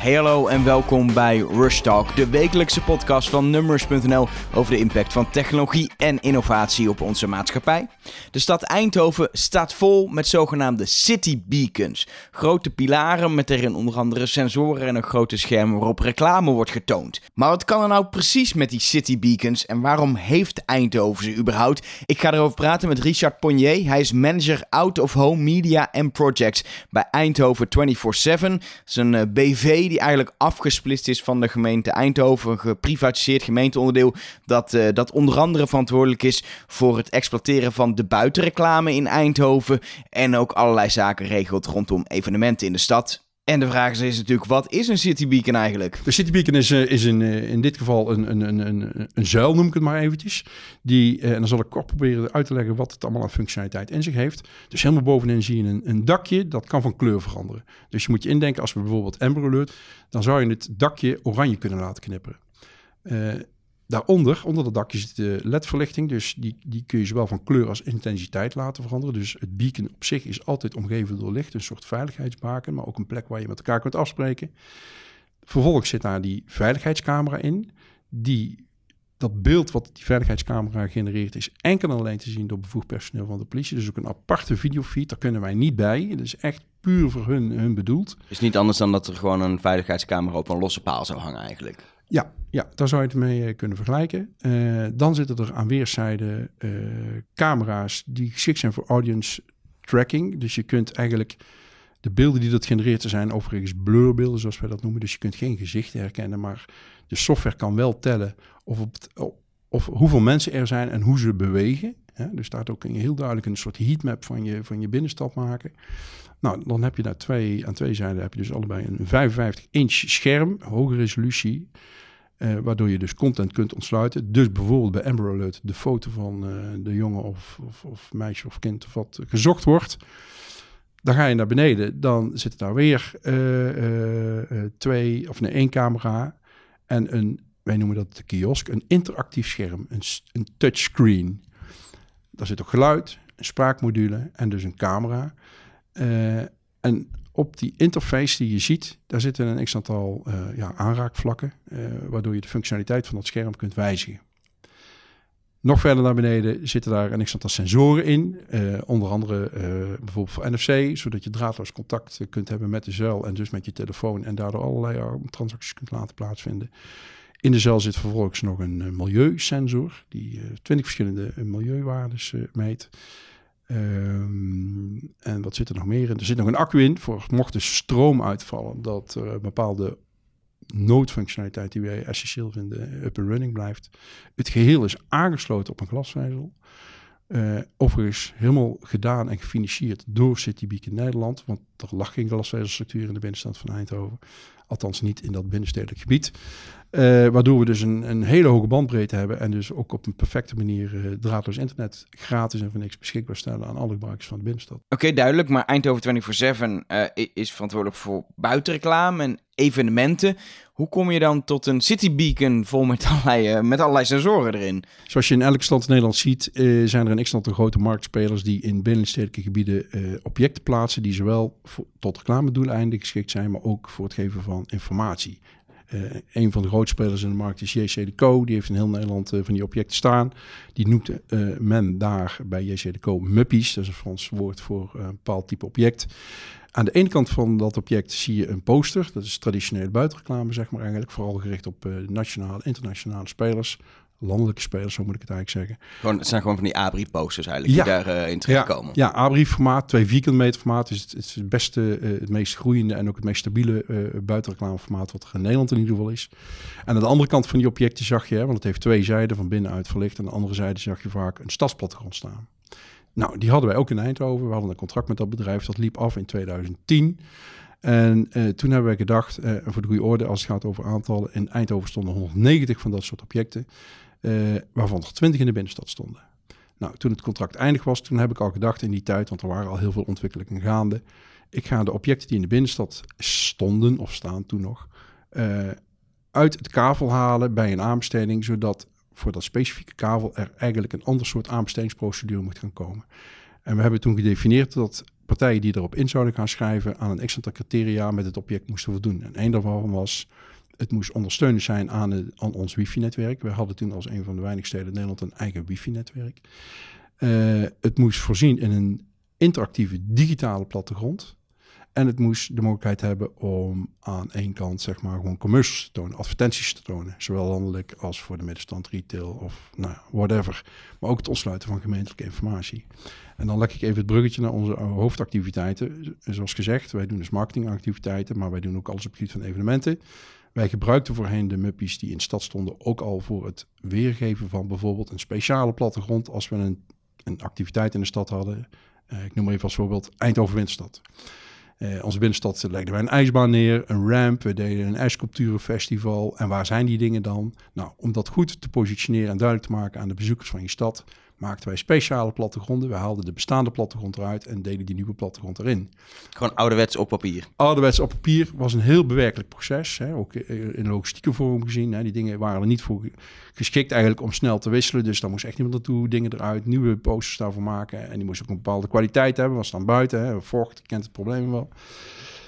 Hey hallo en welkom bij Rush Talk, de wekelijkse podcast van Numbers.nl over de impact van technologie en innovatie op onze maatschappij. De stad Eindhoven staat vol met zogenaamde city beacons. Grote pilaren met erin onder andere sensoren en een grote scherm waarop reclame wordt getoond. Maar wat kan er nou precies met die city beacons en waarom heeft Eindhoven ze überhaupt? Ik ga erover praten met Richard Ponier. Hij is manager Out of Home Media and Projects bij Eindhoven 24/7. Dat is een eh, BV die eigenlijk afgesplitst is van de gemeente Eindhoven, een geprivatiseerd gemeenteonderdeel dat, uh, dat onder andere verantwoordelijk is voor het exploiteren van de buitenreclame in Eindhoven en ook allerlei zaken regelt rondom evenementen in de stad. En de vraag is natuurlijk, wat is een City Beacon eigenlijk? De City Beacon is, uh, is in, uh, in dit geval een, een, een, een, een zuil, noem ik het maar eventjes. Die, uh, en dan zal ik kort proberen uit te leggen wat het allemaal aan functionaliteit in zich heeft. Dus helemaal bovenin zie je een, een dakje, dat kan van kleur veranderen. Dus je moet je indenken, als we bijvoorbeeld Amber Alert, dan zou je het dakje oranje kunnen laten knipperen. Daaronder, onder dat dakje zit de LED-verlichting. Dus die, die kun je zowel van kleur als intensiteit laten veranderen. Dus het beacon op zich is altijd omgeven door licht. Een soort veiligheidsbaken, maar ook een plek waar je met elkaar kunt afspreken. Vervolgens zit daar die veiligheidscamera in. Die, dat beeld wat die veiligheidscamera genereert is enkel en alleen te zien door bevoegd personeel van de politie. Dus ook een aparte videofeed, daar kunnen wij niet bij. Het is echt puur voor hun, hun bedoeld. Is niet anders dan dat er gewoon een veiligheidscamera op een losse paal zou hangen eigenlijk? Ja, ja, daar zou je het mee eh, kunnen vergelijken. Uh, dan zitten er aan weerszijden uh, camera's die geschikt zijn voor audience tracking. Dus je kunt eigenlijk de beelden die dat genereert, zijn overigens blurbeelden, zoals wij dat noemen. Dus je kunt geen gezichten herkennen, maar de software kan wel tellen of, op of hoeveel mensen er zijn en hoe ze bewegen. Ja, dus daar ook een heel duidelijk een soort heatmap van je, van je binnenstad maken. Nou, dan heb je daar twee, aan twee zijden heb je dus allebei een 55 inch scherm, hoge resolutie. Uh, waardoor je dus content kunt ontsluiten. Dus bijvoorbeeld bij Amber Alert de foto van uh, de jongen of, of, of, meisje of kind of wat gezocht wordt. Dan ga je naar beneden, dan zit daar weer uh, twee of nee, één camera en een, wij noemen dat de kiosk, een interactief scherm, een, een touchscreen. Daar zit ook geluid, een spraakmodule en dus een camera. En op die interface die je ziet, daar zitten een x aantal uh, ja, aanraakvlakken, uh, waardoor je de functionaliteit van dat scherm kunt wijzigen. Nog verder naar beneden zitten daar een x aantal sensoren in, onder andere bijvoorbeeld voor NFC, zodat je draadloos contact kunt hebben met de zuil en dus met je telefoon en daardoor allerlei transacties kunt laten plaatsvinden. In de zuil zit vervolgens nog een milieusensor die 20 verschillende milieuwaardes meet. Um, en wat zit er nog meer in? Er zit nog een accu in voor mocht de stroom uitvallen, dat er bepaalde noodfunctionaliteit die wij essentieel vinden up and running blijft. Het geheel is aangesloten op een glasvezel. Uh, overigens helemaal gedaan en gefinancierd door Citybeacon Nederland, want er lag geen glasvezelstructuur in de binnenstad van Eindhoven. Althans niet in dat binnenstedelijk gebied. Uh, waardoor we dus een, een, hele hoge bandbreedte hebben en dus ook op een perfecte manier uh, draadloos internet gratis en voor niks beschikbaar stellen aan alle gebruikers van de binnenstad. Oké, okay, duidelijk. Maar Eindhoven 24-7 uh, is verantwoordelijk voor buitenreclame en evenementen. Hoe kom je dan tot een city beacon vol met allerlei, met allerlei sensoren erin? Zoals je in elke stad in Nederland ziet, zijn er een x-aantal grote marktspelers die in binnenstedelijke gebieden objecten plaatsen die zowel voor, tot reclamedoeleinden geschikt zijn, maar ook voor het geven van informatie. Uh, een van de grootste spelers in de markt is JC de Co. Die heeft in heel Nederland uh, van die objecten staan. Die noemt uh, men daar bij JC de Co muppies. Dat is een Frans woord voor een bepaald type object. Aan de ene kant van dat object zie je een poster. Dat is traditionele buitenreclame, zeg maar eigenlijk. Vooral gericht op nationale, internationale spelers landelijke spelers, zo moet ik het eigenlijk zeggen. Gewoon, het zijn gewoon van die Abri-posters eigenlijk ja. die daarin uh, terechtkomen. Ja, ja Abri-formaat, 2 vierkante meter formaat is het, het, is het beste, uh, het meest groeiende en ook het meest stabiele uh, buitenreclameformaat wat er in Nederland in ieder geval is. En aan de andere kant van die objecten zag je, hè, want het heeft twee zijden van binnenuit verlicht. En aan de andere zijde zag je vaak een stadsplattegrond staan. Nou, die hadden wij ook in Eindhoven. We hadden een contract met dat bedrijf. Dat liep af in 2010. En uh, toen hebben wij gedacht, uh, voor de goede orde, als het gaat over aantallen, in Eindhoven stonden 190 van dat soort objecten. Uh, waarvan er 20 in de binnenstad stonden. Nou, toen het contract eindig was, toen heb ik al gedacht in die tijd, want er waren al heel veel ontwikkelingen gaande. Ik ga de objecten die in de binnenstad stonden, of staan toen nog, uh, uit het kavel halen bij een aanbesteding, zodat voor dat specifieke kavel er eigenlijk een ander soort aanbestedingsprocedure moet gaan komen. En we hebben toen gedefinieerd dat partijen die erop in zouden gaan schrijven aan een x-aantal criteria met het object moesten voldoen. En één daarvan was, het moest ondersteunend zijn aan, het, aan ons wifi-netwerk. We hadden toen als een van de weinige steden in Nederland een eigen wifi-netwerk. Uh, het moest voorzien in een interactieve digitale plattegrond. En het moest de mogelijkheid hebben om aan één kant zeg maar gewoon commercials te tonen, advertenties te tonen. Zowel landelijk als voor de middenstand, retail of nou, whatever. Maar ook het ontsluiten van gemeentelijke informatie. En dan leg ik even het bruggetje naar onze hoofdactiviteiten. Zoals gezegd, wij doen dus marketingactiviteiten, maar wij doen ook alles op het gebied van evenementen. Wij gebruikten voorheen de muppies die in stad stonden ook al voor het weergeven van bijvoorbeeld een speciale plattegrond als we een, een activiteit in de stad hadden. Uh, ik noem even als voorbeeld Eindhoven Winterstad. Uh, onze binnenstad legden wij een ijsbaan neer, een ramp, we deden een ijsculpturenfestival. En waar zijn die dingen dan? Nou, om dat goed te positioneren en duidelijk te maken aan de bezoekers van je stad, maakten wij speciale plattegronden. We haalden de bestaande plattegrond eruit en deden die nieuwe plattegrond erin. Gewoon ouderwets op papier? Ouderwets op papier was een heel bewerkelijk proces. Hè. Ook in logistieke vorm gezien. Hè. Die dingen waren er niet voor geschikt eigenlijk om snel te wisselen. Dus daar moest echt iemand naartoe, dingen eruit, nieuwe posters daarvoor maken. En die moest ook een bepaalde kwaliteit hebben. Was dan buiten, hè. vocht, kent het probleem wel.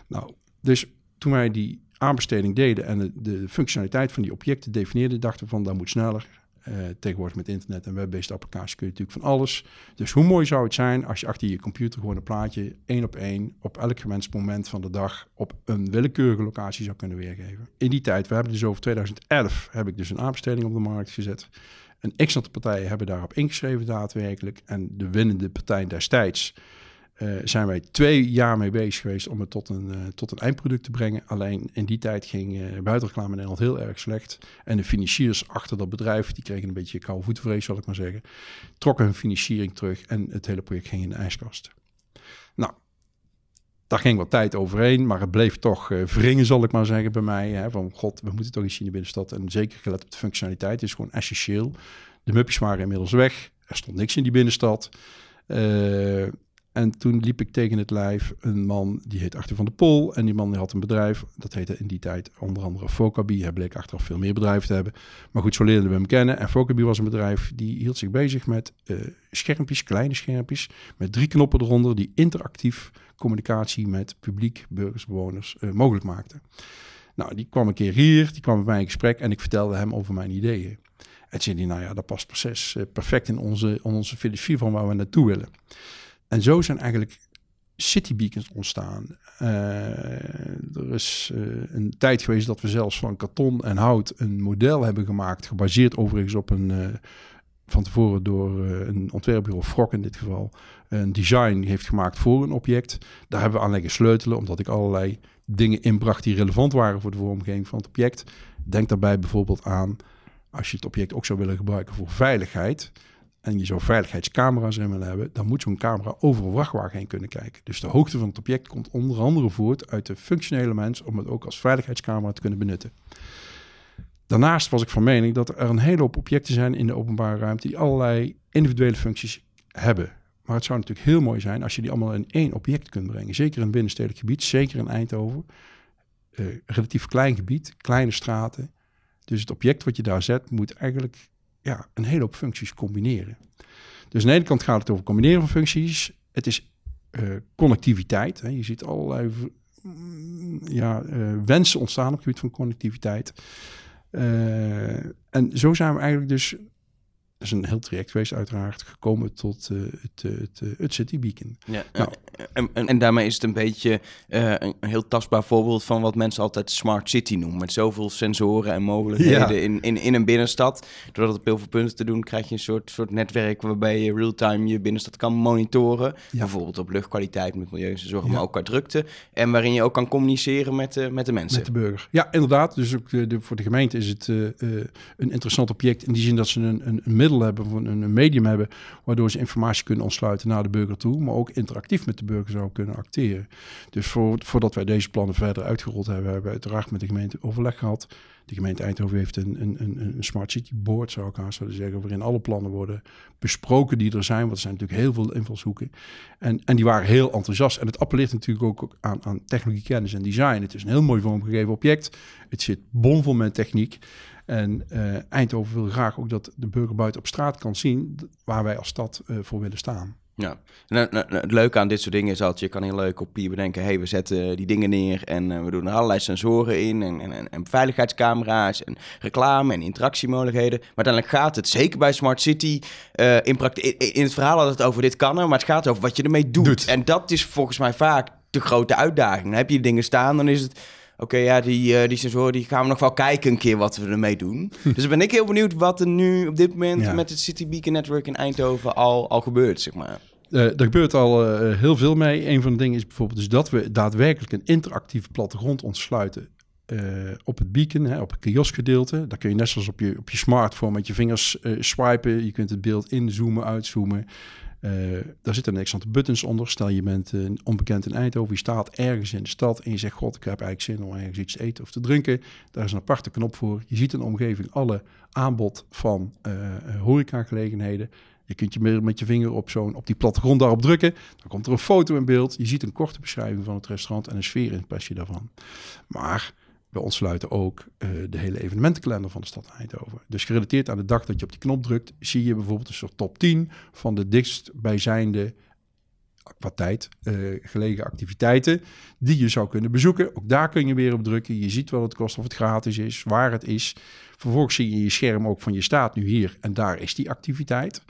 Nou, dus toen wij die aanbesteding deden en de, de functionaliteit van die objecten definieerden, dachten we van dat moet sneller uh, tegenwoordig met internet en web-based applicaties kun je natuurlijk van alles. Dus hoe mooi zou het zijn als je achter je computer gewoon een plaatje één op één op elk gewenst moment van de dag op een willekeurige locatie zou kunnen weergeven. In die tijd, we hebben dus over 2011, heb ik dus een aanbesteding op de markt gezet. Een x-aantal partijen hebben daarop ingeschreven daadwerkelijk. En de winnende partij destijds uh, zijn wij twee jaar mee bezig geweest om het tot een, uh, tot een eindproduct te brengen. Alleen in die tijd ging uh, buitenreclame Nederland heel erg slecht. En de financiers achter dat bedrijf, die kregen een beetje koude voetenvrees, zal ik maar zeggen. Trokken hun financiering terug en het hele project ging in de ijskast. Nou, daar ging wat tijd overheen, maar het bleef toch uh, wringen, zal ik maar zeggen, bij mij. Hè, van god, we moeten toch iets in de binnenstad. En zeker gelet op de functionaliteit is gewoon essentieel. De muppies waren inmiddels weg. Er stond niks in die binnenstad. Uh, en toen liep ik tegen het lijf een man die heet Achter van de Pol. En die man die had een bedrijf, dat heette in die tijd onder andere Focabi. Hij bleek achteraf veel meer bedrijven te hebben. Maar goed, zo leerden we hem kennen. En Focabi was een bedrijf die hield zich bezig met uh, schermpjes, kleine schermpjes. Met drie knoppen eronder die interactief communicatie met publiek, burgers, bewoners uh, mogelijk maakten. Nou, die kwam een keer hier, die kwam bij mij in gesprek en ik vertelde hem over mijn ideeën. En zei hij, nou ja, dat past precies, uh, perfect in onze, onze filosofie van waar we naartoe willen. En zo zijn eigenlijk city beacons ontstaan. Uh, er is uh, een tijd geweest dat we zelfs van karton en hout een model hebben gemaakt, gebaseerd overigens op een uh, van tevoren door een ontwerpbureau Frok in dit geval een design heeft gemaakt voor een object. Daar hebben we aan leggen sleutelen, omdat ik allerlei dingen inbracht die relevant waren voor de vormgeving van het object. Denk daarbij bijvoorbeeld aan als je het object ook zou willen gebruiken voor veiligheid en je zou veiligheidscamera's in willen hebben, dan moet zo'n camera over een vrachtwagen heen kunnen kijken. Dus de hoogte van het object komt onder andere voort uit de functionele mens om het ook als veiligheidscamera te kunnen benutten. Daarnaast was ik van mening dat er een hele hoop objecten zijn in de openbare ruimte die allerlei individuele functies hebben. Maar het zou natuurlijk heel mooi zijn als je die allemaal in één object kunt brengen. Zeker in een binnenstedelijk gebied, zeker in Eindhoven. Uh, relatief klein gebied, kleine straten. Dus het object wat je daar zet moet eigenlijk ja, een hele hoop functies combineren. Dus aan de ene kant gaat het over combineren van functies. Het is uh, connectiviteit. Hè. Je ziet allerlei mm, ja, uh, wensen ontstaan op het gebied van connectiviteit. Uh, en zo zijn we eigenlijk dus is een heel traject geweest, uiteraard, gekomen tot uh, het, uh, het, uh, het City Beacon. Ja, nou. en, en, en, daarmee is het een beetje een, een, heel tastbaar voorbeeld van wat mensen altijd Smart City noemen. Met zoveel sensoren en mogelijkheden ja. in, in, in een binnenstad. Doordat op heel veel punten te doen, krijg je een soort, soort netwerk waarbij je real-time je binnenstad kan monitoren. Ja. Bijvoorbeeld op luchtkwaliteit met milieuzorg, ja. maar ook qua drukte. En waarin je ook kan communiceren met, de met de mensen. Met de burger. Ja, inderdaad. Dus ook de, voor de gemeente is het een interessant object in die zin dat ze een, een, een middel hebben, of een, medium hebben, waardoor ze informatie kunnen ontsluiten naar de burger toe, maar ook interactief met de burger zou kunnen acteren. Dus voor, voordat wij deze plannen verder uitgerold hebben, hebben we uiteraard met de gemeente overleg gehad. De gemeente Eindhoven heeft een, een, een, een Smart City Board, zou ik haast zeggen, waarin alle plannen worden besproken die er zijn. Want er zijn natuurlijk heel veel invalshoeken. En, en die waren heel enthousiast. En het appelleert natuurlijk ook aan, aan technologie, kennis en design. Het is een heel mooi vormgegeven object. Het zit bomvol met techniek. En uh, Eindhoven wil graag ook dat de burger buiten op straat kan zien waar wij als stad uh, voor willen staan. Ja, nou, nou, nou, het leuke aan dit soort dingen is dat je kan heel leuk op hier bedenken... hey, we zetten die dingen neer en uh, we doen er allerlei sensoren in... En, en, en, veiligheidscamera's en reclame en interactiemogelijkheden. Maar uiteindelijk gaat het, zeker bij Smart City... Uh, in, in, in, het verhaal had het over dit kan er, maar het gaat over wat je ermee doet. doet. En dat is volgens mij vaak de grote uitdaging. Dan heb je dingen staan, dan is het Oké, ja, die, uh, die sensoren die gaan we nog wel kijken een keer wat we ermee doen. dus dan ben ik heel benieuwd wat er nu op dit moment met het City Beacon Network in Eindhoven al, al gebeurt, zeg maar. Uh, er gebeurt al uh, heel veel mee. Een van de dingen is bijvoorbeeld dus dat we daadwerkelijk een interactief plattegrond ontsluiten uh, op het beacon, hè, op het kioskgedeelte. Daar kun je net zoals op je, op je smartphone met je vingers swipen. Je kunt het beeld inzoomen, uitzoomen. Uh, daar zitten een extra buttons onder. Stel je bent uh, onbekend in Eindhoven, je staat ergens in de stad en je zegt: God, ik heb eigenlijk zin om ergens iets te eten of te drinken. Daar is een aparte knop voor. Je ziet in de omgeving alle aanbod van uh, horecagelegenheden. Je kunt je met je vinger op, zo'n, op die plattegrond daarop drukken. Dan komt er een foto in beeld. Je ziet een korte beschrijving van het restaurant en een sfeerimpressie daarvan. Maar we ontsluiten ook uh, de hele evenementenkalender van de stad Eindhoven. Dus gerelateerd aan de dag dat je op die knop drukt, zie je bijvoorbeeld een soort top 10 van de dichtstbijzijnde qua tijd uh, gelegen activiteiten die je zou kunnen bezoeken. Ook daar kun je weer op drukken. Je ziet wat het kost, of het gratis is, waar het is. Vervolgens zie je je scherm ook van je staat nu hier en daar is die activiteit.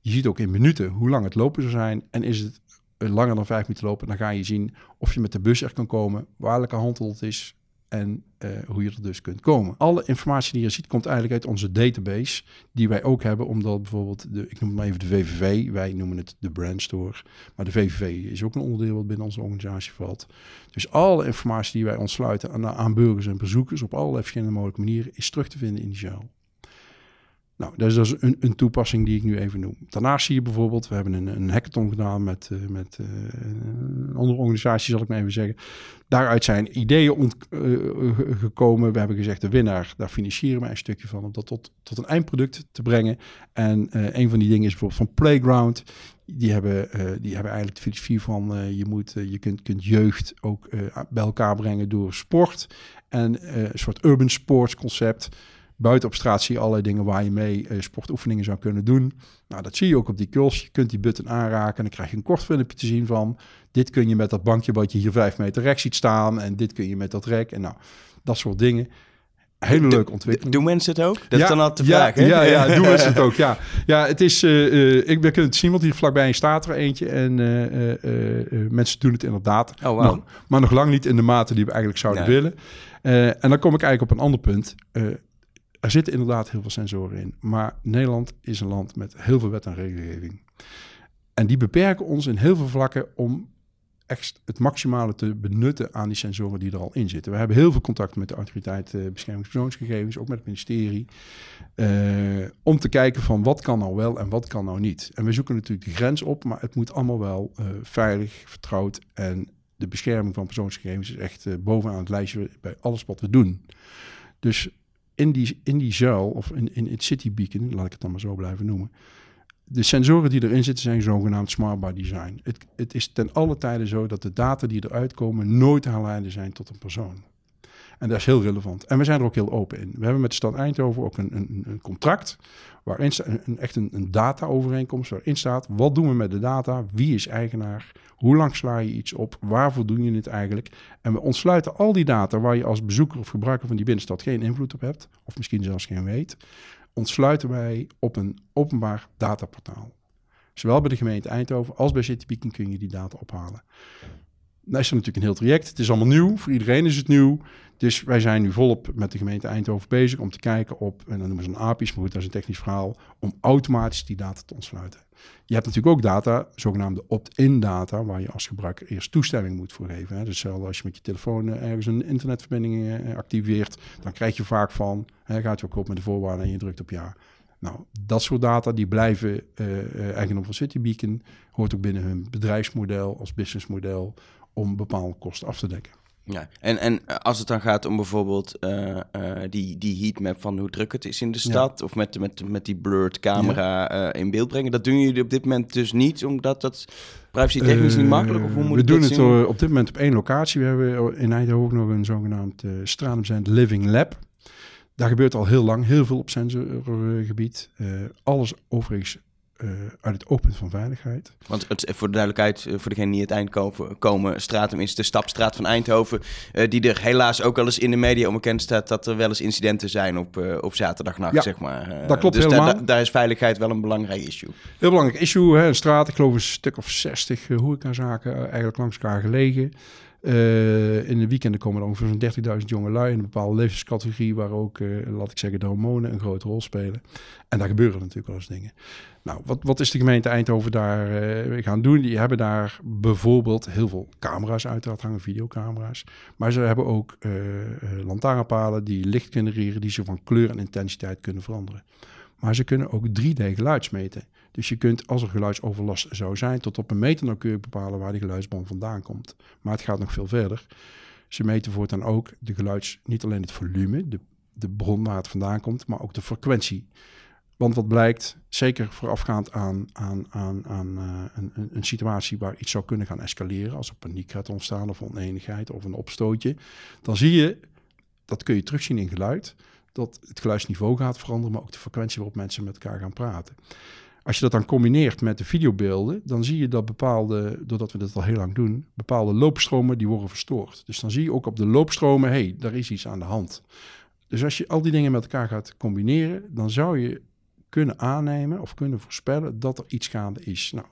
Je ziet ook in minuten hoe lang het lopen zou zijn. En is het langer dan vijf minuten lopen, dan ga je zien of je met de bus er kan komen, waar welke handel het is, en uh, hoe je er dus kunt komen. Alle informatie die je ziet komt eigenlijk uit onze database, die wij ook hebben, omdat bijvoorbeeld, de, ik noem het maar even de VVV, wij noemen het de brand store, maar de VVV is ook een onderdeel wat binnen onze organisatie valt. Dus alle informatie die wij ontsluiten aan, aan burgers en bezoekers op allerlei verschillende mogelijke manieren is terug te vinden in die gel. Nou, dat is dus een, een, toepassing die ik nu even noem. Daarnaast zie je bijvoorbeeld, we hebben een, een hackathon gedaan met, uh, met uh, een andere organisatie, zal ik maar even zeggen. Daaruit zijn ideeën uh, gekomen. We hebben gezegd, de winnaar, daar financieren we een stukje van, om dat tot, tot een eindproduct te brengen. En een van die dingen is bijvoorbeeld van Playground. Die hebben, die hebben eigenlijk de filosofie van, je, moet, je kunt, kunt jeugd ook bij elkaar brengen door sport. En een soort urban sports concept. Buiten op straat zie je allerlei dingen waar je mee uh, sportoefeningen zou kunnen doen. Nou, dat zie je ook op die kiosk. Je kunt die button aanraken en dan krijg je een kort filmpje te zien van... dit kun je met dat bankje wat je hier vijf meter rechts ziet staan... en dit kun je met dat rek en nou, dat soort dingen. Hele leuke ontwikkeling. Doen mensen het ook? Dat ja, is dan al te ja, hè? Ja, ja, doen mensen het ook, ja. Ja, het is... Uh, ik, we kunnen het zien, want hier vlakbij staat er eentje... en uh, mensen doen het inderdaad. Oh, wow. maar nog lang niet in de mate die we eigenlijk zouden willen. en dan kom ik eigenlijk op een ander punt er zitten inderdaad heel veel sensoren in. Maar Nederland is een land met heel veel wet en regelgeving. En die beperken ons in heel veel vlakken om echt het maximale te benutten aan die sensoren die er al in zitten. We hebben heel veel contact met de autoriteit uh, bescherming persoonsgegevens, ook met het ministerie, uh, om te kijken van wat kan nou wel en wat kan nou niet. En we zoeken natuurlijk de grens op, maar het moet allemaal wel uh, veilig, vertrouwd en de bescherming van persoonsgegevens is echt bovenaan het lijstje bij alles wat we doen. Dus in die, in die zuil, of in, in het City Beacon, laat ik het dan maar zo blijven noemen. De sensoren die erin zitten zijn zogenaamd smart by design. Het, het is ten alle tijde zo dat de data die eruit komen nooit herleiden zijn tot een persoon. En dat is heel relevant. En we zijn er ook heel open in. We hebben met de stad Eindhoven ook een, een, een contract waarin een, echt een, een data-overeenkomst waarin staat wat doen we met de data, wie is eigenaar, hoe lang sla je iets op, waarvoor doe je het eigenlijk. En we ontsluiten al die data waar je als bezoeker of gebruiker van die binnenstad geen invloed op hebt, of misschien zelfs geen weet, ontsluiten wij op een openbaar dataportaal. Zowel bij de gemeente Eindhoven als bij CityBeacon kun je die data ophalen. Nou is natuurlijk een heel traject. Het is allemaal nieuw. Voor iedereen is het nieuw. Dus wij zijn nu volop met de gemeente Eindhoven bezig om te kijken op, en dan noemen ze een API's, maar goed, dat is een technisch verhaal, om automatisch die data te ontsluiten. Je hebt natuurlijk ook data, zogenaamde opt-in data, waar je als gebruiker eerst toestemming moet voor geven. Dus als je met je telefoon eh, ergens een internetverbinding eh, activeert, dan krijg je vaak van, hè, gaat je ook op met de voorwaarden en je drukt op ja. Nou, dat soort data die blijven eigendom van CityBeacon, hoort ook binnen hun bedrijfsmodel als businessmodel om bepaalde kosten af te dekken. Ja, en, en als het dan gaat om bijvoorbeeld uh, uh, die, die heatmap van hoe druk het is in de stad, of met, met, met die blurred camera ja. uh, in beeld brengen, dat doen jullie op dit moment dus niet, omdat dat privacy technisch niet makkelijk, of hoe moet We doen het zien? op dit moment op één locatie. We hebben in Eindhoven ook nog een zogenaamd uh, Living Lab. Daar gebeurt al heel lang heel veel op sensorgebied. alles overigens uit het oogpunt van veiligheid. Want het, voor de duidelijkheid, voor degenen die het eind komen, komen Stratum is de stapstraat van Eindhoven, die er helaas ook wel eens in de media onbekend staat dat er wel eens incidenten zijn op, op zaterdagnacht, zeg maar. dat klopt dus helemaal. daar is veiligheid wel een belangrijk issue. Heel belangrijk issue, hè? een straat, ik geloof een stuk of 60 horecazaken eigenlijk langs elkaar gelegen. Uh, in de weekenden komen er ongeveer zo'n 30.000 jonge lui in een bepaalde levenscategorie waar ook, uh, laat ik zeggen, de hormonen een grote rol spelen. En daar gebeuren natuurlijk wel eens dingen. Nou, wat, wat is de gemeente Eindhoven daar uh, gaan doen? Die hebben daar bijvoorbeeld heel veel camera's uiteraard hangen, videocamera's. Maar ze hebben ook lantaarnpalen die licht genereren, die ze van kleur en intensiteit kunnen veranderen. Maar ze kunnen ook 3D-geluids meten. Dus je kunt, als er geluidsoverlast zou zijn, tot op een meter nauwkeurig bepalen waar die geluidsbron vandaan komt. Maar het gaat nog veel verder. Ze meten voortaan ook de geluids, niet alleen het volume, de, de bron waar het vandaan komt, maar ook de frequentie. Want wat blijkt, zeker voorafgaand aan, aan, aan, aan uh, een, een, situatie waar iets zou kunnen gaan escaleren, als er paniek gaat ontstaan of oneenigheid of een opstootje, dan zie je, dat kun je terugzien in geluid, dat het geluidsniveau gaat veranderen, maar ook de frequentie waarop mensen met elkaar gaan praten. Als je dat dan combineert met de videobeelden, dan zie je dat bepaalde, doordat we dit al heel lang doen, bepaalde loopstromen die worden verstoord. Dus dan zie je ook op de loopstromen, hé, hey, daar is iets aan de hand. Dus als je al die dingen met elkaar gaat combineren, dan zou je kunnen aannemen of kunnen voorspellen dat er iets gaande is. Nou,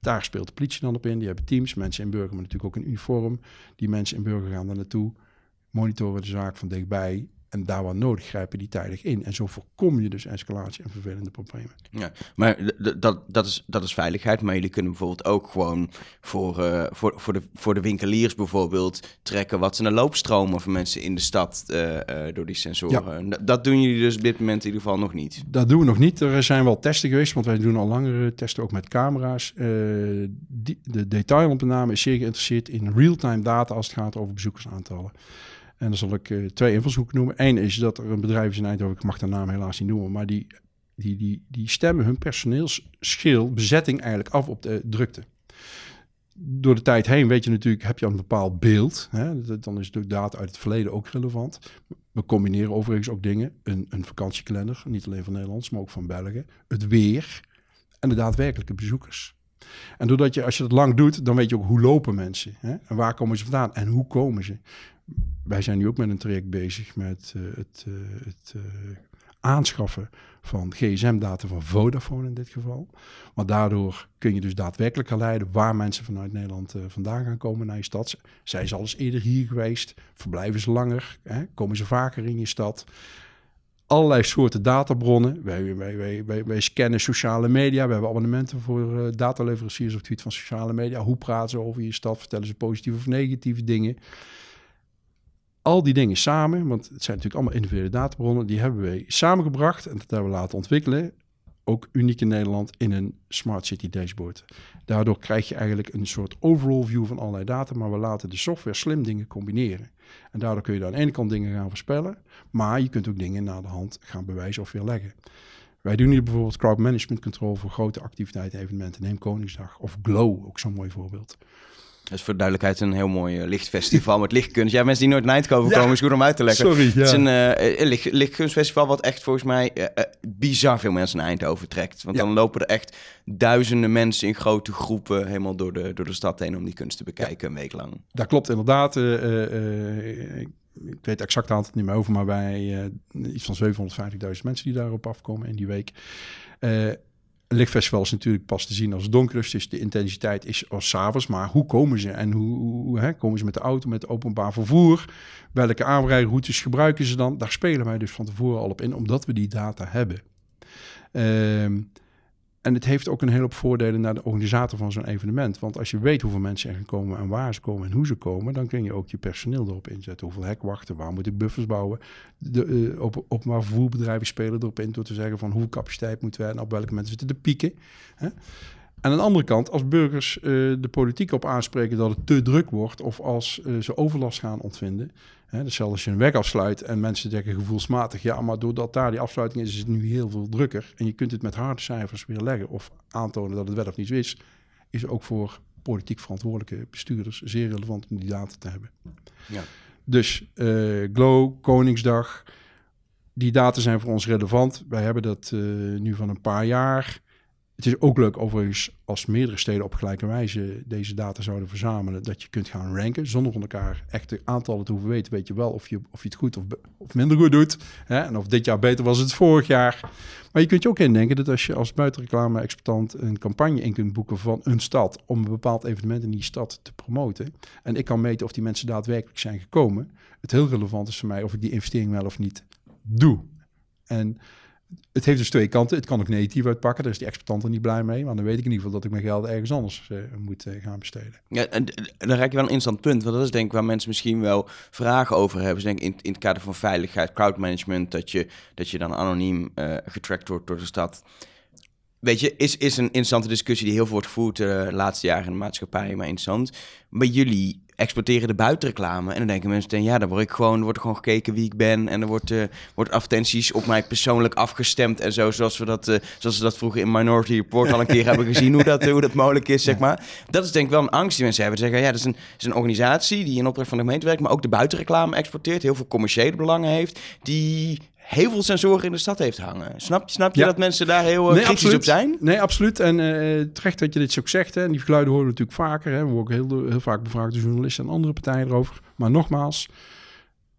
daar speelt de politie dan op in. Die hebben teams, mensen in burger, maar natuurlijk ook een uniform. Die mensen in burger gaan daar naartoe, monitoren de zaak van dichtbij en daar waar nodig grijpen die tijdig in. En zo voorkom je dus escalatie en vervelende problemen. Ja, maar dat, dat, is, dat is veiligheid. Maar jullie kunnen bijvoorbeeld ook gewoon voor, uh, voor, voor, de, voor de winkeliers bijvoorbeeld trekken wat zijn loopstromen van mensen in de stad uh, uh, door die sensoren. Ja. Dat doen jullie dus op dit moment in ieder geval nog niet. Dat doen we nog niet. Er zijn wel testen geweest, want wij doen al langere testen ook met camera's. Die, de detailopname is zeer geïnteresseerd in real-time data als het gaat over bezoekersaantallen. En dan zal ik uh, twee invalshoeken noemen. Eén is dat er een bedrijf is in Eindhoven, ik mag de naam helaas niet noemen, maar die, die, die, die stemmen hun personeelsschil, bezetting eigenlijk af op de drukte. Door de tijd heen weet je natuurlijk, heb je een bepaald beeld. Hè? Dan is natuurlijk data uit het verleden ook relevant. We combineren overigens ook dingen. Een, een vakantiekalender, niet alleen van Nederlands, maar ook van België. Het weer en de daadwerkelijke bezoekers. En doordat je, als je dat lang doet, dan weet je ook hoe lopen mensen. Hè? En waar komen ze vandaan en hoe komen ze wij zijn nu ook met een traject bezig met uh, het, uh, het uh, aanschaffen van gsm-data van Vodafone in dit geval. Want daardoor kun je dus daadwerkelijk leiden waar mensen vanuit Nederland vandaan gaan komen naar je stad. Zijn ze al eerder hier geweest? Verblijven ze langer? Hè? Komen ze vaker in je stad? Allerlei soorten databronnen. Wij, wij, wij, wij scannen sociale media. We hebben abonnementen voor dataleveranciers op het gebied van sociale media. Hoe praten ze over je stad? Vertellen ze positieve of negatieve dingen? Al die dingen samen, want het zijn natuurlijk allemaal individuele databronnen, die hebben we samengebracht en dat hebben we laten ontwikkelen. Ook uniek in Nederland in een Smart City dashboard. Daardoor krijg je eigenlijk een soort overall view van allerlei data, maar we laten de software slim dingen combineren. En daardoor kun je aan de ene kant dingen gaan voorspellen, maar je kunt ook dingen naar de hand gaan bewijzen of weerleggen. Wij doen hier bijvoorbeeld crowd management control voor grote activiteiten, evenementen. Neem Koningsdag of Glow, ook zo'n mooi voorbeeld. Dat is voor duidelijkheid een heel mooi uh, lichtfestival met lichtkunst. Ja, mensen die nooit naar Eindhoven komen, is goed om uit te leggen. Sorry, ja. Het is een uh, licht, lichtkunstfestival wat echt volgens mij uh, bizar veel mensen naar Eindhoven trekt. Want dan lopen er echt duizenden mensen in grote groepen helemaal door de, door de stad heen om die kunst te bekijken een week lang. Dat klopt inderdaad. ik weet exact aantal niet meer over, maar bij iets van 750.000 mensen die daarop afkomen in die week. Lichtfestival is natuurlijk pas te zien als het donker is. Dus de intensiteit is als s'avonds. Maar hoe komen ze? En hoe, hè, komen ze met de auto, met openbaar vervoer? Welke aanrijroutes gebruiken ze dan? Daar spelen wij dus van tevoren al op in, omdat we die data hebben. Uh, en het heeft ook een hele hoop voordelen naar de organisator van zo'n evenement. Want als je weet hoeveel mensen er gaan komen en waar ze komen en hoe ze komen, dan kun je ook je personeel erop inzetten. Hoeveel hekwachten, waar moet ik buffers bouwen? De, uh, op, op maar vervoerbedrijven spelen erop in door te zeggen van hoeveel capaciteit moeten we en op welke mensen zitten de pieken. Hè? aan de andere kant, als burgers uh, de politiek op aanspreken dat het te druk wordt of als uh, ze overlast gaan ontvinden. Hè, dus als je een weg afsluit en mensen zeggen gevoelsmatig, ja, maar doordat daar die afsluiting is, is het nu heel veel drukker. En je kunt het met harde cijfers weer leggen of aantonen dat het wel of niet zo is, is ook voor politiek verantwoordelijke bestuurders zeer relevant om die data te hebben. Ja. Dus uh, Glow, Koningsdag, die data zijn voor ons relevant. Wij hebben dat nu van een paar jaar Het is ook leuk overigens als meerdere steden op gelijke wijze deze data zouden verzamelen, dat je kunt gaan ranken zonder van elkaar echte aantallen te hoeven weten. Weet je wel of je, of je het goed of, of minder goed doet. Hè? En of dit jaar beter was het vorig jaar. Maar je kunt je ook indenken dat als je als buitenreclame-exploitant een campagne in kunt boeken van een stad om een bepaald evenement in die stad te promoten. En ik kan meten of die mensen daadwerkelijk zijn gekomen. Het heel relevant is voor mij of ik die investering wel of niet doe. En het heeft dus twee kanten. Het kan ook negatief uitpakken. Daar is die exploitant er niet blij mee. Maar dan weet ik in ieder geval dat ik mijn geld ergens anders uh, moet uh, gaan besteden. Ja, en dan raak je wel een interessant punt. Want dat is denk ik waar mensen misschien wel vragen over hebben. Dus denk in, in het kader van veiligheid, crowdmanagement, dat je, dat je dan anoniem uh, getrackt wordt door de stad. Weet je, is, is een interessante discussie die heel veel wordt gevoerd de laatste jaren in de maatschappij, maar interessant. Maar jullie exporteren de buitenreclame. En dan denken mensen, ja, dan word ik gewoon, wordt gewoon gekeken wie ik ben. En er wordt, uh, wordt advertenties op mij persoonlijk afgestemd en zo. Zoals we dat, uh, zoals we dat vroeger in Minority Report al een keer hebben gezien, hoe dat, hoe dat mogelijk is, zeg maar. Dat is denk ik wel een angst die mensen hebben. Ze zeggen, ja, dat is een, is een organisatie die in opdracht van de gemeente werkt, maar ook de buitenreclame exporteert, heel veel commerciële belangen heeft, die heel veel sensoren in de stad heeft hangen. Snap, snap je dat mensen daar heel nee, kritisch op zijn? Nee, absoluut. En uh, terecht dat je dit zo zegt. Hè. En die geluiden horen we natuurlijk vaker. Hè. We worden ook heel, heel vaak bevraagd door journalisten en andere partijen erover. Maar nogmaals,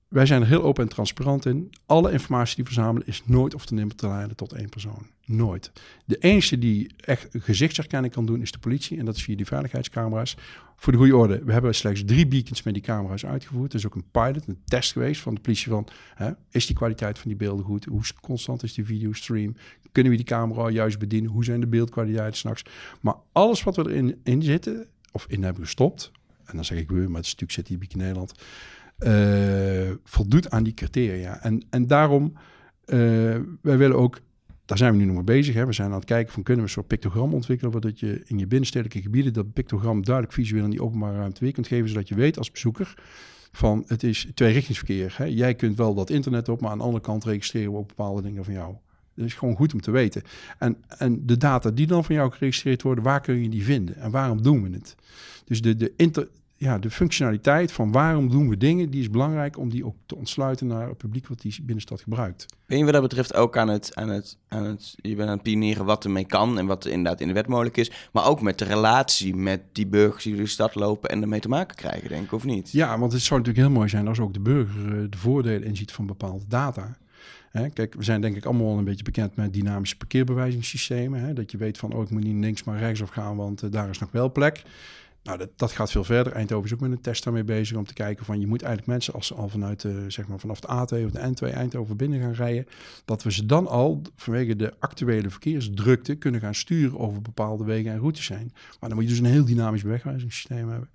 wij zijn er heel open en transparant in. Alle informatie die we verzamelen is nooit of te nimmer te leiden tot één persoon. Nooit. De enige die echt gezichtsherkenning kan doen is de politie. En dat is via die veiligheidscamera's. Voor de goede orde, we hebben slechts drie beacons met die camera's uitgevoerd. Er is ook een pilot, een test geweest van de politie van... Hè, is die kwaliteit van die beelden goed? Hoe constant is die videostream? Kunnen we die camera juist bedienen? Hoe zijn de beeldkwaliteiten s'nachts? Maar alles wat we erin in zitten, of in hebben gestopt... en dan zeg ik we, maar het stuk zit hier in Nederland... Uh, voldoet aan die criteria. En, en daarom, uh, wij willen ook daar zijn we nu nog mee bezig. Hè. We zijn aan het kijken van kunnen we een soort pictogram ontwikkelen, dat je in je binnenstedelijke gebieden dat pictogram duidelijk visueel in die openbare ruimte weer kunt geven, zodat je weet als bezoeker van het is tweerichtingsverkeer. Hè. Jij kunt wel dat internet op, maar aan de andere kant registreren we ook bepaalde dingen van jou. Dat is gewoon goed om te weten. En, en de data die dan van jou geregistreerd worden, waar kun je die vinden en waarom doen we het? Dus de, de, inter, ja, de functionaliteit van waarom doen we dingen, die is belangrijk om die ook te ontsluiten naar het publiek wat die binnenstad gebruikt. Ben je wat dat betreft ook aan het, aan het, aan het, je bent aan het pionieren wat ermee kan en wat er inderdaad in de wet mogelijk is, maar ook met de relatie met die burgers die door de stad lopen en ermee te maken krijgen, denk ik, of niet? Ja, want het zou natuurlijk heel mooi zijn als ook de burger eh, de voordelen inziet van bepaalde data. kijk, we zijn denk ik allemaal een beetje bekend met dynamische parkeerbewijzingssystemen. Hè? Dat je weet van, oh, ik moet niet links maar rechtsaf gaan, want uh, daar is nog wel plek. Nou, dat, dat, gaat veel verder. Eindhoven is ook met een test daarmee bezig om te kijken van je moet eigenlijk mensen als ze al vanuit de, zeg maar vanaf de A2 of de N2 Eindhoven binnen gaan rijden, dat we ze dan al vanwege de actuele verkeersdrukte kunnen gaan sturen over bepaalde wegen en routes zijn. Maar dan moet je dus een heel dynamisch bewegwijzingssysteem hebben.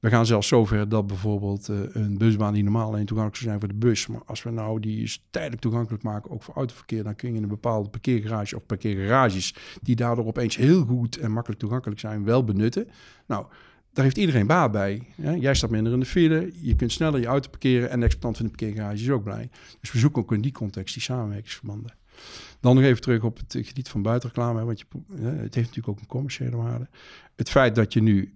We gaan zelfs zover dat bijvoorbeeld uh, een busbaan die normaal alleen toegankelijk zou zijn voor de bus, maar als we nou die tijdelijk toegankelijk maken, ook voor autoverkeer, dan kun je in een bepaalde parkeergarage of parkeergarages, die daardoor opeens heel goed en makkelijk toegankelijk zijn, wel benutten. Nou, daar heeft iedereen baat bij. Jij staat minder in de file, je kunt sneller je auto parkeren en de exploitant van de parkeergarage is ook blij. Dus we zoeken ook in die context die samenwerkingsverbanden. Dan nog even terug op het gebied van buitenreclame, want je, het heeft natuurlijk ook een commerciële waarde. Het feit dat je nu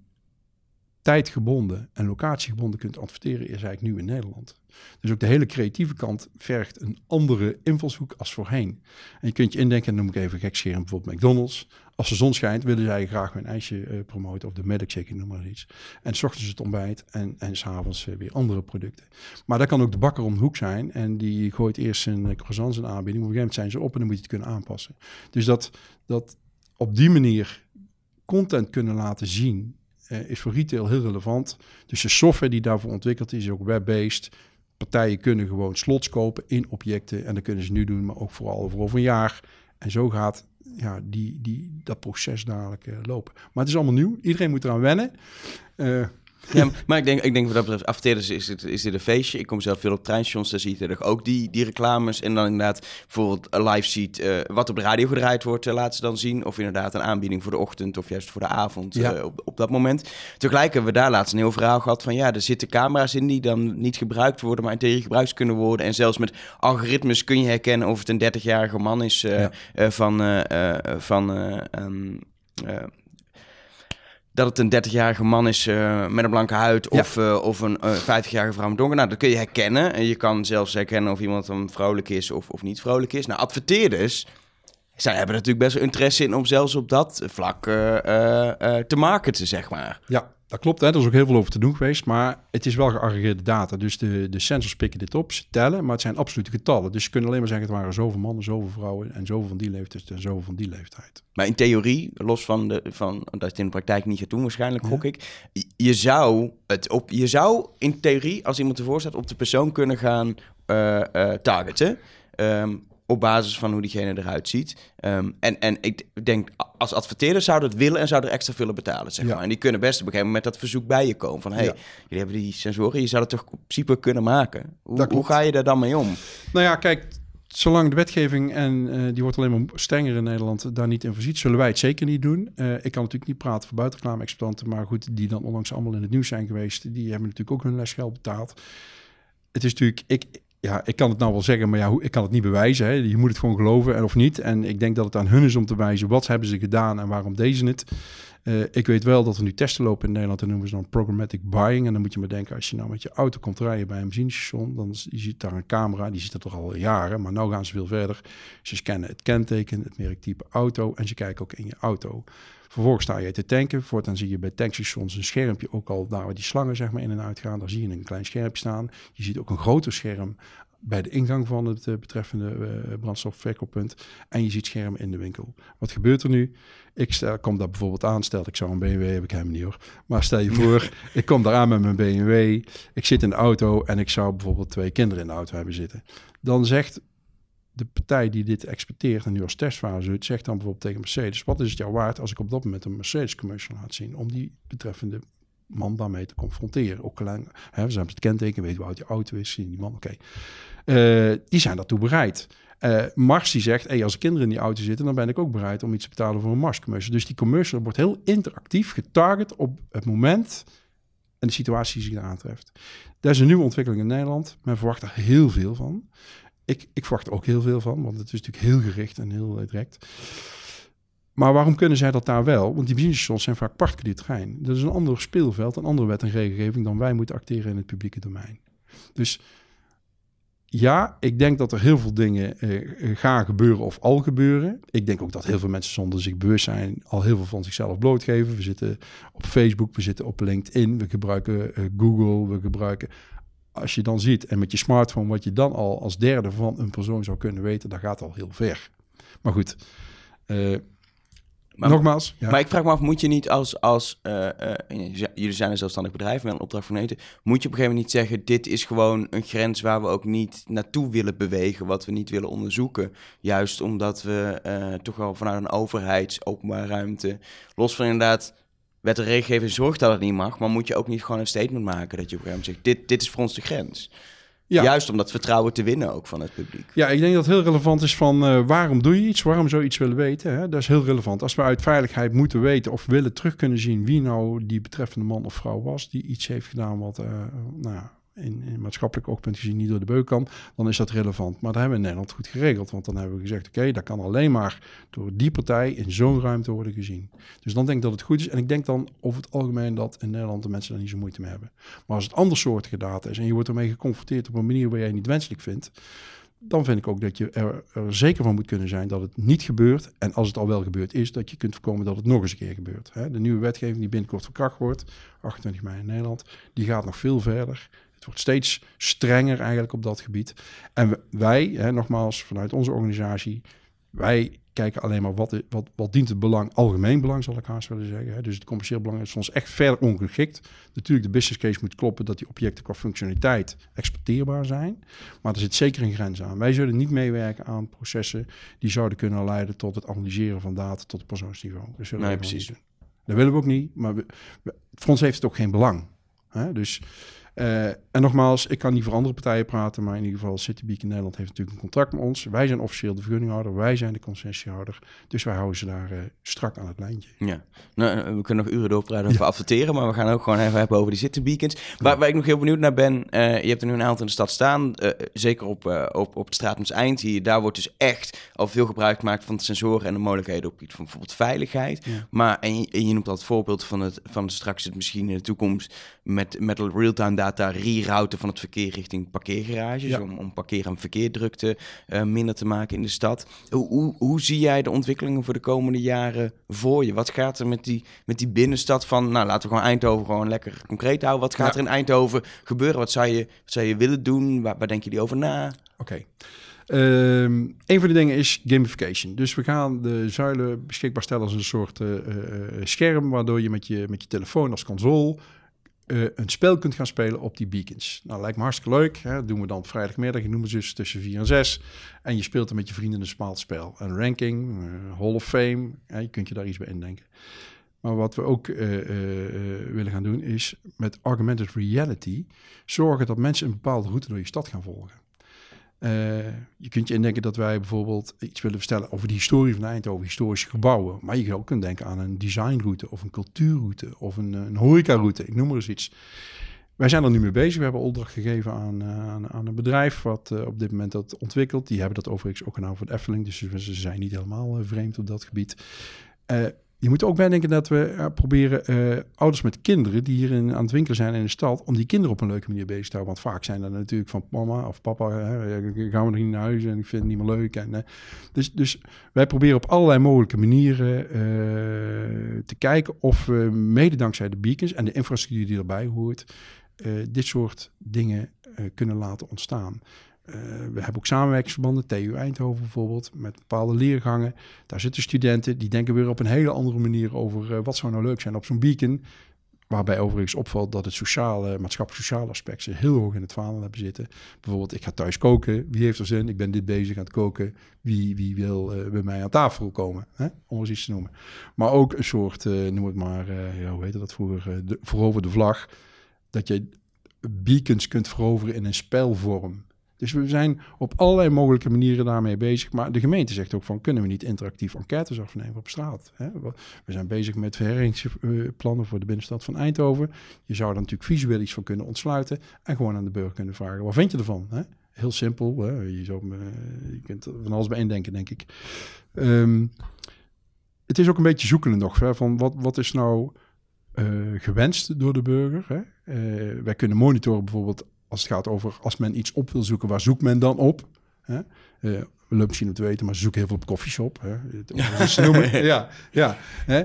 tijdgebonden en locatiegebonden kunt adverteren, is eigenlijk nu in Nederland. Dus ook de hele creatieve kant vergt een andere invalshoek als voorheen. En je kunt je indenken, noem ik even gekscheren, bijvoorbeeld McDonald's. Als de zon schijnt, willen zij graag hun ijsje uh, promoten of de medic shaking, noem maar iets. En s ochtends het ontbijt en, en s'avonds uh, weer andere producten. Maar dat kan ook de bakker om de hoek zijn en die gooit eerst zijn uh, croissants in aanbieding. Op een gegeven moment zijn ze op en dan moet je het kunnen aanpassen. Dus dat, dat op die manier content kunnen laten zien uh, is voor retail heel relevant. Dus de software die daarvoor ontwikkeld is, is ook web-based. Partijen kunnen gewoon slots kopen in objecten en dat kunnen ze nu doen, maar ook vooral over, over een jaar. En zo gaat ja, die, die, dat proces dadelijk uh, lopen. Maar het is allemaal nieuw. Iedereen moet eraan wennen. Uh, ja, maar ik denk, ik denk wat dat betreft, afterens is, het, is dit een feestje. Ik kom zelf veel op treinstations, daar zie je ook die, die reclames. En dan inderdaad bijvoorbeeld live ziet uh, wat op de radio gedraaid wordt, uh, laat ze dan zien. Of inderdaad een aanbieding voor de ochtend of juist voor de avond ja. uh, op, op dat moment. Tegelijk hebben we daar laatst een heel verhaal gehad van ja, er zitten camera's in die dan niet gebruikt worden, maar in theorie gebruikt kunnen worden. En zelfs met algoritmes kun je herkennen of het een 30-jarige man is ja. van... van um, dat het een 30-jarige man is uh, met een blanke huid of, uh, of een uh, 50-jarige vrouw met donker. Nou, dat kun je herkennen. En je kan zelfs herkennen of iemand dan vrolijk is of, of niet vrolijk is. Nou, adverteerders zij hebben natuurlijk best wel interesse in om zelfs op dat vlak te marketen, zeg maar. Ja, dat klopt. Hè. Er is ook heel veel over te doen geweest. Maar het is wel geaggregeerde data. Dus de, de sensors pikken dit op, ze tellen. Maar het zijn absolute getallen. Dus je kunt alleen maar zeggen... het waren zoveel mannen, zoveel vrouwen... en zoveel van die leeftijd en zoveel van die leeftijd. Maar in theorie, los van, de, van dat je het in de praktijk niet gaat doen waarschijnlijk, gok ik... je zou, het op, je zou in theorie, als iemand ervoor staat... op de persoon kunnen gaan uh, targeten... Um, op basis van hoe diegene eruit ziet. Um, en, en ik denk, als adverteerder zouden het willen en zouden er extra willen betalen, zeg maar. En die kunnen best op een gegeven moment dat verzoek bij je komen. Van, hey, jullie hebben die sensoren, je zou het toch in principe kunnen maken. Hoe, hoe ga je daar dan mee om? Nou ja, kijk, zolang de wetgeving, en uh, die wordt alleen maar strenger in Nederland, daar niet in voorziet, zullen wij het zeker niet doen. Uh, ik kan natuurlijk niet praten voor buitenreclame-exploitanten, maar goed, die dan onlangs allemaal in het nieuws zijn geweest, die hebben natuurlijk ook hun lesgeld betaald. Het is natuurlijk, ik, ja, ik kan het nou wel zeggen, maar ja, ik kan het niet bewijzen. Hè. Je moet het gewoon geloven en of niet. En ik denk dat het aan hun is om te wijzen wat hebben ze gedaan en waarom deze het. Uh, ik weet wel dat er nu testen lopen in Nederland. Dat noemen ze dan programmatic buying. En dan moet je maar denken, als je nou met je auto komt rijden bij een benzinestation, dan je ziet daar een camera, die ziet dat toch al jaren, maar nu gaan ze veel verder. Ze scannen het kenteken, het merktype auto en ze kijken ook in je auto. Vervolgens sta je te tanken. Voortaan zie je bij tankstations een schermpje, ook al daar waar die slangen zeg maar in en uit gaan. Daar zie je een klein schermpje staan. Je ziet ook een groter scherm bij de ingang van het uh, betreffende uh, brandstofverkooppunt. En je ziet schermen in de winkel. Wat gebeurt er nu? Ik stel, kom daar bijvoorbeeld aan. Stel, ik zou een BMW heb ik helemaal niet hoor. Maar stel je voor, ik kom daar aan met mijn BMW. Ik zit in de auto en ik zou bijvoorbeeld twee kinderen in de auto hebben zitten. Dan zegt de partij die dit exporteert en nu als testfase zegt dan bijvoorbeeld tegen Mercedes: wat is het jou waard als ik op dat moment een Mercedes commercial laat zien om die betreffende man daarmee te confronteren? Ook klein, hè, we zijn het kenteken, weten hoe oud je auto is, zien die man, oké. Uh, die zijn daartoe bereid. Uh, Mars die zegt, hey, als kinderen in die auto zitten, dan ben ik ook bereid om iets te betalen voor een Mars commercial. Dus die commercial wordt heel interactief getarget op het moment en de situatie die zich aantreft. Dat is een nieuwe ontwikkeling in Nederland. Men verwacht er heel veel van. Ik, ik verwacht er ook heel veel van, want het is natuurlijk heel gericht en heel eh, direct. Maar waarom kunnen zij dat daar wel? Want die benzinestations zijn vaak particulier terrein. Dat is een ander speelveld, een andere wet en regelgeving dan wij moeten acteren in het publieke domein. Dus ja, ik denk dat er heel veel dingen uh, gaan gebeuren of al gebeuren. Ik denk ook dat heel veel mensen zonder zich bewust zijn al heel veel van zichzelf blootgeven. We zitten op Facebook, we zitten op LinkedIn, we gebruiken Google, we gebruiken als je dan ziet en met je smartphone wat je dan al als derde van een persoon zou kunnen weten, dat gaat al heel ver. Maar goed, uh, maar, nogmaals. Ja. Maar ik vraag me af, moet je niet als, als uh, uh, jullie zijn een zelfstandig bedrijf met een opdracht van eten, moet je op een gegeven moment niet zeggen, dit is gewoon een grens waar we ook niet naartoe willen bewegen, wat we niet willen onderzoeken. Juist omdat we toch wel vanuit een overheids openbare ruimte, los van inderdaad wet en regelgeving zorgt dat het niet mag, maar moet je ook niet gewoon een statement maken dat je op een gegeven moment zegt, dit, dit is voor ons de grens. Ja. Juist om dat vertrouwen te winnen ook van het publiek. Ja, ik denk dat het heel relevant is van uh, waarom doe je iets? Waarom zou je iets willen weten? Hè? Dat is heel relevant. Als we uit veiligheid moeten weten of willen terug kunnen zien wie nou die betreffende man of vrouw was die iets heeft gedaan wat uh, nou, in, in maatschappelijk oogpunt gezien niet door de beuk kan, dan is dat relevant. Maar dat hebben we in Nederland goed geregeld. Want dan hebben we gezegd, oké, dat kan alleen maar door die partij in zo'n ruimte worden gezien. Dus dan denk ik dat het goed is. En ik denk dan over het algemeen dat in Nederland de mensen daar niet zo moeite mee hebben. Maar als het andersoortige data is en je wordt ermee geconfronteerd op een manier waar jij niet wenselijk vindt, dan vind ik ook dat je er, er, zeker van moet kunnen zijn dat het niet gebeurt. En als het al wel gebeurd is, dat je kunt voorkomen dat het nog eens een keer gebeurt. De nieuwe wetgeving die binnenkort van kracht wordt, 28 mei in Nederland, die gaat nog veel verder. Het wordt steeds strenger eigenlijk op dat gebied. En wij, hè, nogmaals, vanuit onze organisatie, wij kijken alleen maar wat, wat, wat dient het belang, algemeen belang zal ik haast willen zeggen. Hè. Dus het commercieel belang is soms echt verder ongeschikt. Natuurlijk, de business case moet kloppen dat die objecten qua functionaliteit exporteerbaar zijn. Maar er zit zeker een grens aan. Wij zullen niet meewerken aan processen die zouden kunnen leiden tot het analyseren van data tot het persoonsniveau. Dat zullen nee, precies. Doen. Dat willen we ook niet, maar we, we, voor ons heeft het ook geen belang. Hè? Dus uh, en nogmaals, ik kan niet voor andere partijen praten, maar in ieder geval Citybeak in Nederland heeft natuurlijk een contract met ons. Wij zijn officieel de vergunninghouder, wij zijn de concessiehouder. Dus wij houden ze daar uh, strak aan het lijntje. Ja, nou, eh, we kunnen nog uren doorpraten over ja. adverteren, maar we gaan ook gewoon even hebben over die Citybeacons. Waar, waar ik nog heel benieuwd naar ben, uh, je hebt er nu een aantal in de stad staan, zeker op, op, op het Straatums Eind hier. Daar wordt dus echt al veel gebruik gemaakt van de sensoren en de mogelijkheden op iets van bijvoorbeeld veiligheid. Ja. Maar, en je, en je noemt al het voorbeeld van het, van straks het misschien in de toekomst met, met real-time data rerouten van het verkeer richting parkeergarages. Om, om parkeer- en verkeerdrukte uh, minder te maken in de stad. Hoe, hoe, hoe, zie jij de ontwikkelingen voor de komende jaren voor je? Wat gaat er met die, met die binnenstad van, nou laten we gewoon Eindhoven gewoon lekker concreet houden. Wat gaat er in Eindhoven gebeuren? Wat zou je, wat zou je willen doen? Waar, waar denk je over na? Oké. Um, een van de dingen is gamification. Dus we gaan de zuilen beschikbaar stellen als een soort uh, uh, scherm, waardoor je met je, met je telefoon als console uh, een spel kunt gaan spelen op die beacons. Nou, lijkt me hartstikke leuk. Hè? Dat doen we dan vrijdagmiddag. Noemen ze dus tussen 4 en 6. En je speelt er met je vrienden een smaalt spel. Een ranking, Hall of Fame. je kunt je daar iets bij indenken. Maar wat we ook willen gaan doen is met augmented reality zorgen dat mensen een bepaalde route door je stad gaan volgen. Uh, je kunt je indenken dat wij bijvoorbeeld iets willen vertellen over de historie van Eindhoven, historische gebouwen. Maar je ook kunt denken aan een designroute of een cultuurroute of een, een horecaroute, ik noem maar eens iets. Wij zijn er nu mee bezig. We hebben opdracht gegeven aan, uh, aan, een bedrijf wat op dit moment dat ontwikkelt. Die hebben dat overigens ook gedaan voor de Efteling, dus ze zijn niet helemaal vreemd op dat gebied. Je moet ook bij denken dat we uh, proberen uh, ouders met kinderen die hier in, aan het winkelen zijn in de stad, om die kinderen op een leuke manier bezig te houden. Want vaak zijn dat natuurlijk van mama of papa, hè, gaan we nog niet naar huis en ik vind het niet meer leuk. En, dus, dus wij proberen op allerlei mogelijke manieren te kijken of we mede dankzij de beacons en de infrastructuur die erbij hoort, dit soort dingen kunnen laten ontstaan. Uh, we hebben ook samenwerkingsverbanden, TU Eindhoven bijvoorbeeld, met bepaalde leergangen. Daar zitten studenten die denken weer op een hele andere manier over uh, wat zou nou leuk zijn op zo'n beacon. Waarbij overigens opvalt dat het sociale, maatschappelijk-sociale aspect ze heel hoog in het vaandel hebben zitten. Bijvoorbeeld, ik ga thuis koken. Wie heeft er zin? Ik ben dit bezig aan het koken. Wie, wie wil uh, bij mij aan tafel komen? Hè? Om eens iets te noemen. Maar ook een soort, noem het maar, ja, hoe heette dat vroeger? de, voorover de vlag. Dat je beacons kunt veroveren in een spelvorm. Dus we zijn op allerlei mogelijke manieren daarmee bezig. Maar de gemeente zegt ook van, kunnen we niet interactief enquêtes afnemen op straat? Hè? We zijn bezig met verheringsplannen voor de binnenstad van Eindhoven. Je zou er natuurlijk visueel iets van kunnen ontsluiten en gewoon aan de burger kunnen vragen, wat vind je ervan? Hè? Heel simpel, hè? Je, zou, je kunt er van alles bij indenken, denk ik. Um, het is ook een beetje zoekende nog, hè? van wat, wat is nou... Uh, gewenst door de burger. Hè? Uh, wij kunnen monitoren bijvoorbeeld als het gaat over als men iets op wil zoeken, waar zoekt men dan op? Hè? Uh, misschien om te weten, maar ze zoeken heel veel op koffieshop. Hè? ja, ja. Hè?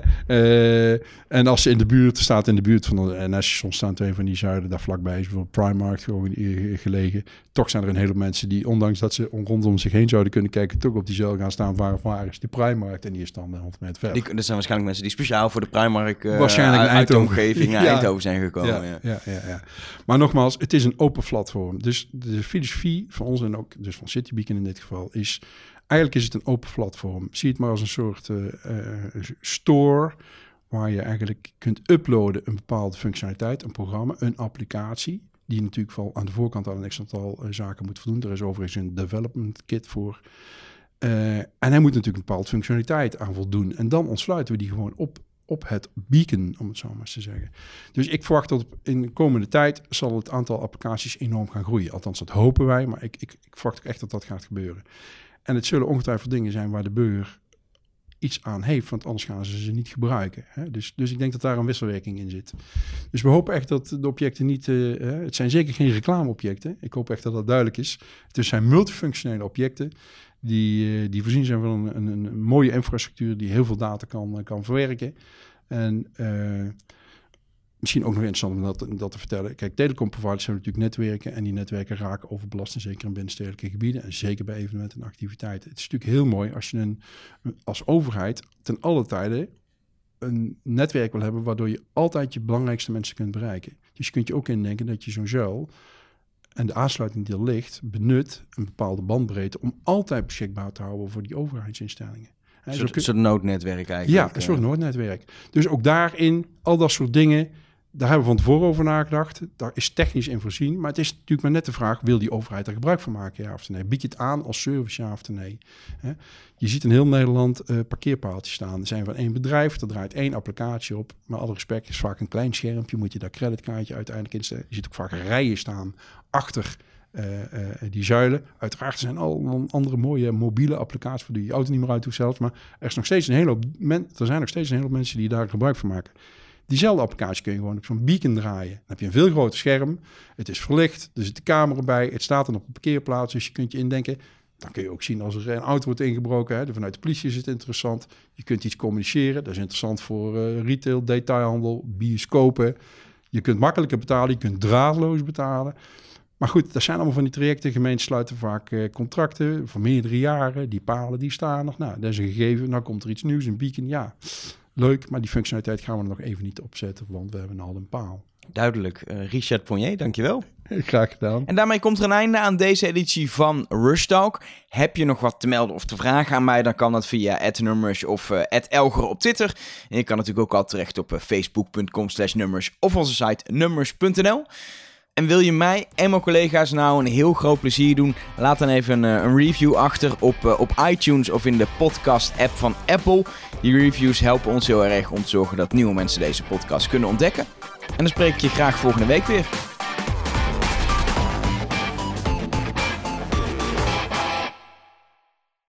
Uh, en als ze in de buurt staat, in de buurt van de NS-station staan twee van die zuiden daar vlakbij, is bijvoorbeeld Primark gewoon gelegen. Toch zijn er een heleboel mensen die, ondanks dat ze rondom zich heen zouden kunnen kijken, toch op die zuil gaan staan. Waar, waar is de Primark? En die is dan 100 meter verder. Die, er zijn waarschijnlijk mensen die speciaal voor de Primark uh, waarschijnlijk uit, uit de omgeving ja. Eindhoven zijn gekomen. Ja, ja. Ja, ja, ja. Maar nogmaals, het is een open platform. Dus de filosofie van ons en ook dus van Citybeacon in dit geval is eigenlijk is het een open platform. Zie het maar als een soort uh, store waar je eigenlijk kunt uploaden een bepaalde functionaliteit, een programma, een applicatie. Die natuurlijk wel aan de voorkant aan een x aantal uh, zaken moet voldoen. Er is overigens een development kit voor. En hij moet natuurlijk een bepaalde functionaliteit aan voldoen. En dan ontsluiten we die gewoon op, op het beacon, om het zo maar eens te zeggen. Dus ik verwacht dat in de komende tijd zal het aantal applicaties enorm gaan groeien. Althans, dat hopen wij, maar ik, ik, ik verwacht ook echt dat dat gaat gebeuren. En het zullen ongetwijfeld dingen zijn waar de burger iets aan heeft, want anders gaan ze ze niet gebruiken. Hè? Dus, dus ik denk dat daar een wisselwerking in zit. Dus we hopen echt dat de objecten niet... Uh, het zijn zeker geen reclameobjecten. Ik hoop echt dat dat duidelijk is. Het zijn multifunctionele objecten die, uh, die voorzien zijn van een, een, een, mooie infrastructuur die heel veel data kan, kan verwerken. En misschien ook nog interessant om dat, dat te vertellen. Kijk, telecomproviders hebben natuurlijk netwerken en die netwerken raken overbelast, zeker in binnenstedelijke gebieden en zeker bij evenementen en activiteiten. Het is natuurlijk heel mooi als je een, als overheid ten alle tijden een netwerk wil hebben waardoor je altijd je belangrijkste mensen kunt bereiken. Dus je kunt je ook indenken dat je zo'n zuil en de aansluiting die er ligt benut een bepaalde bandbreedte om altijd beschikbaar te houden voor die overheidsinstellingen. Een soort, noodnetwerk eigenlijk. Ja, een soort noodnetwerk. Dus ook daarin, al dat soort dingen, daar hebben we van tevoren over nagedacht. Daar is technisch in voorzien. Maar het is natuurlijk maar net de vraag: wil die overheid er gebruik van maken, ja of nee? Bied je het aan als service, ja of nee? Je ziet in heel Nederland uh, parkeerpaaltjes staan. Er zijn van één bedrijf, er draait één applicatie op. Met alle respect, is vaak een klein schermpje. Moet je daar creditkaartje uiteindelijk instellen. Je ziet ook vaak rijen staan achter uh, uh, die zuilen. Uiteraard er zijn al andere mooie mobiele applicaties... waar je je auto niet meer uit hoeft zelfs. Maar er, is nog steeds een hele er zijn nog steeds een hele mensen die daar gebruik van maken Diezelfde applicatie kun je gewoon op zo'n beacon draaien. Dan heb je een veel groter scherm. Het is verlicht, er zit de camera bij. Het staat dan op een parkeerplaats, dus je kunt je indenken. Dan kun je ook zien als er een auto wordt ingebroken. Hè. Vanuit de politie is het interessant. Je kunt iets communiceren. Dat is interessant voor uh, retail, detailhandel, bioscopen. Je kunt makkelijker betalen, je kunt draadloos betalen. Maar goed, dat zijn allemaal van die trajecten. Gemeenten sluiten vaak uh, contracten voor meerdere jaren. Die palen, die staan nog. Nou, dat is een gegeven. Nou komt er iets nieuws, een beacon. Ja, leuk. Maar die functionaliteit gaan we er nog even niet opzetten, want we hebben al een paal. Duidelijk. Uh, Richard Ponnier, dankjewel. Graag gedaan. En daarmee komt er een einde aan deze editie van Rush Talk. Heb je nog wat te melden of te vragen aan mij, dan kan dat via @nummers of uh, @elger op Twitter. En je kan natuurlijk ook al terecht op uh, facebook.com/nummers of onze site nummers.nl. En wil je mij en mijn collega's nou een heel groot plezier doen? Laat dan even een, een review achter op, op iTunes of in de podcast-app van Apple. Die reviews helpen ons heel erg om te zorgen dat nieuwe mensen deze podcast kunnen ontdekken. En dan spreek ik je graag volgende week weer.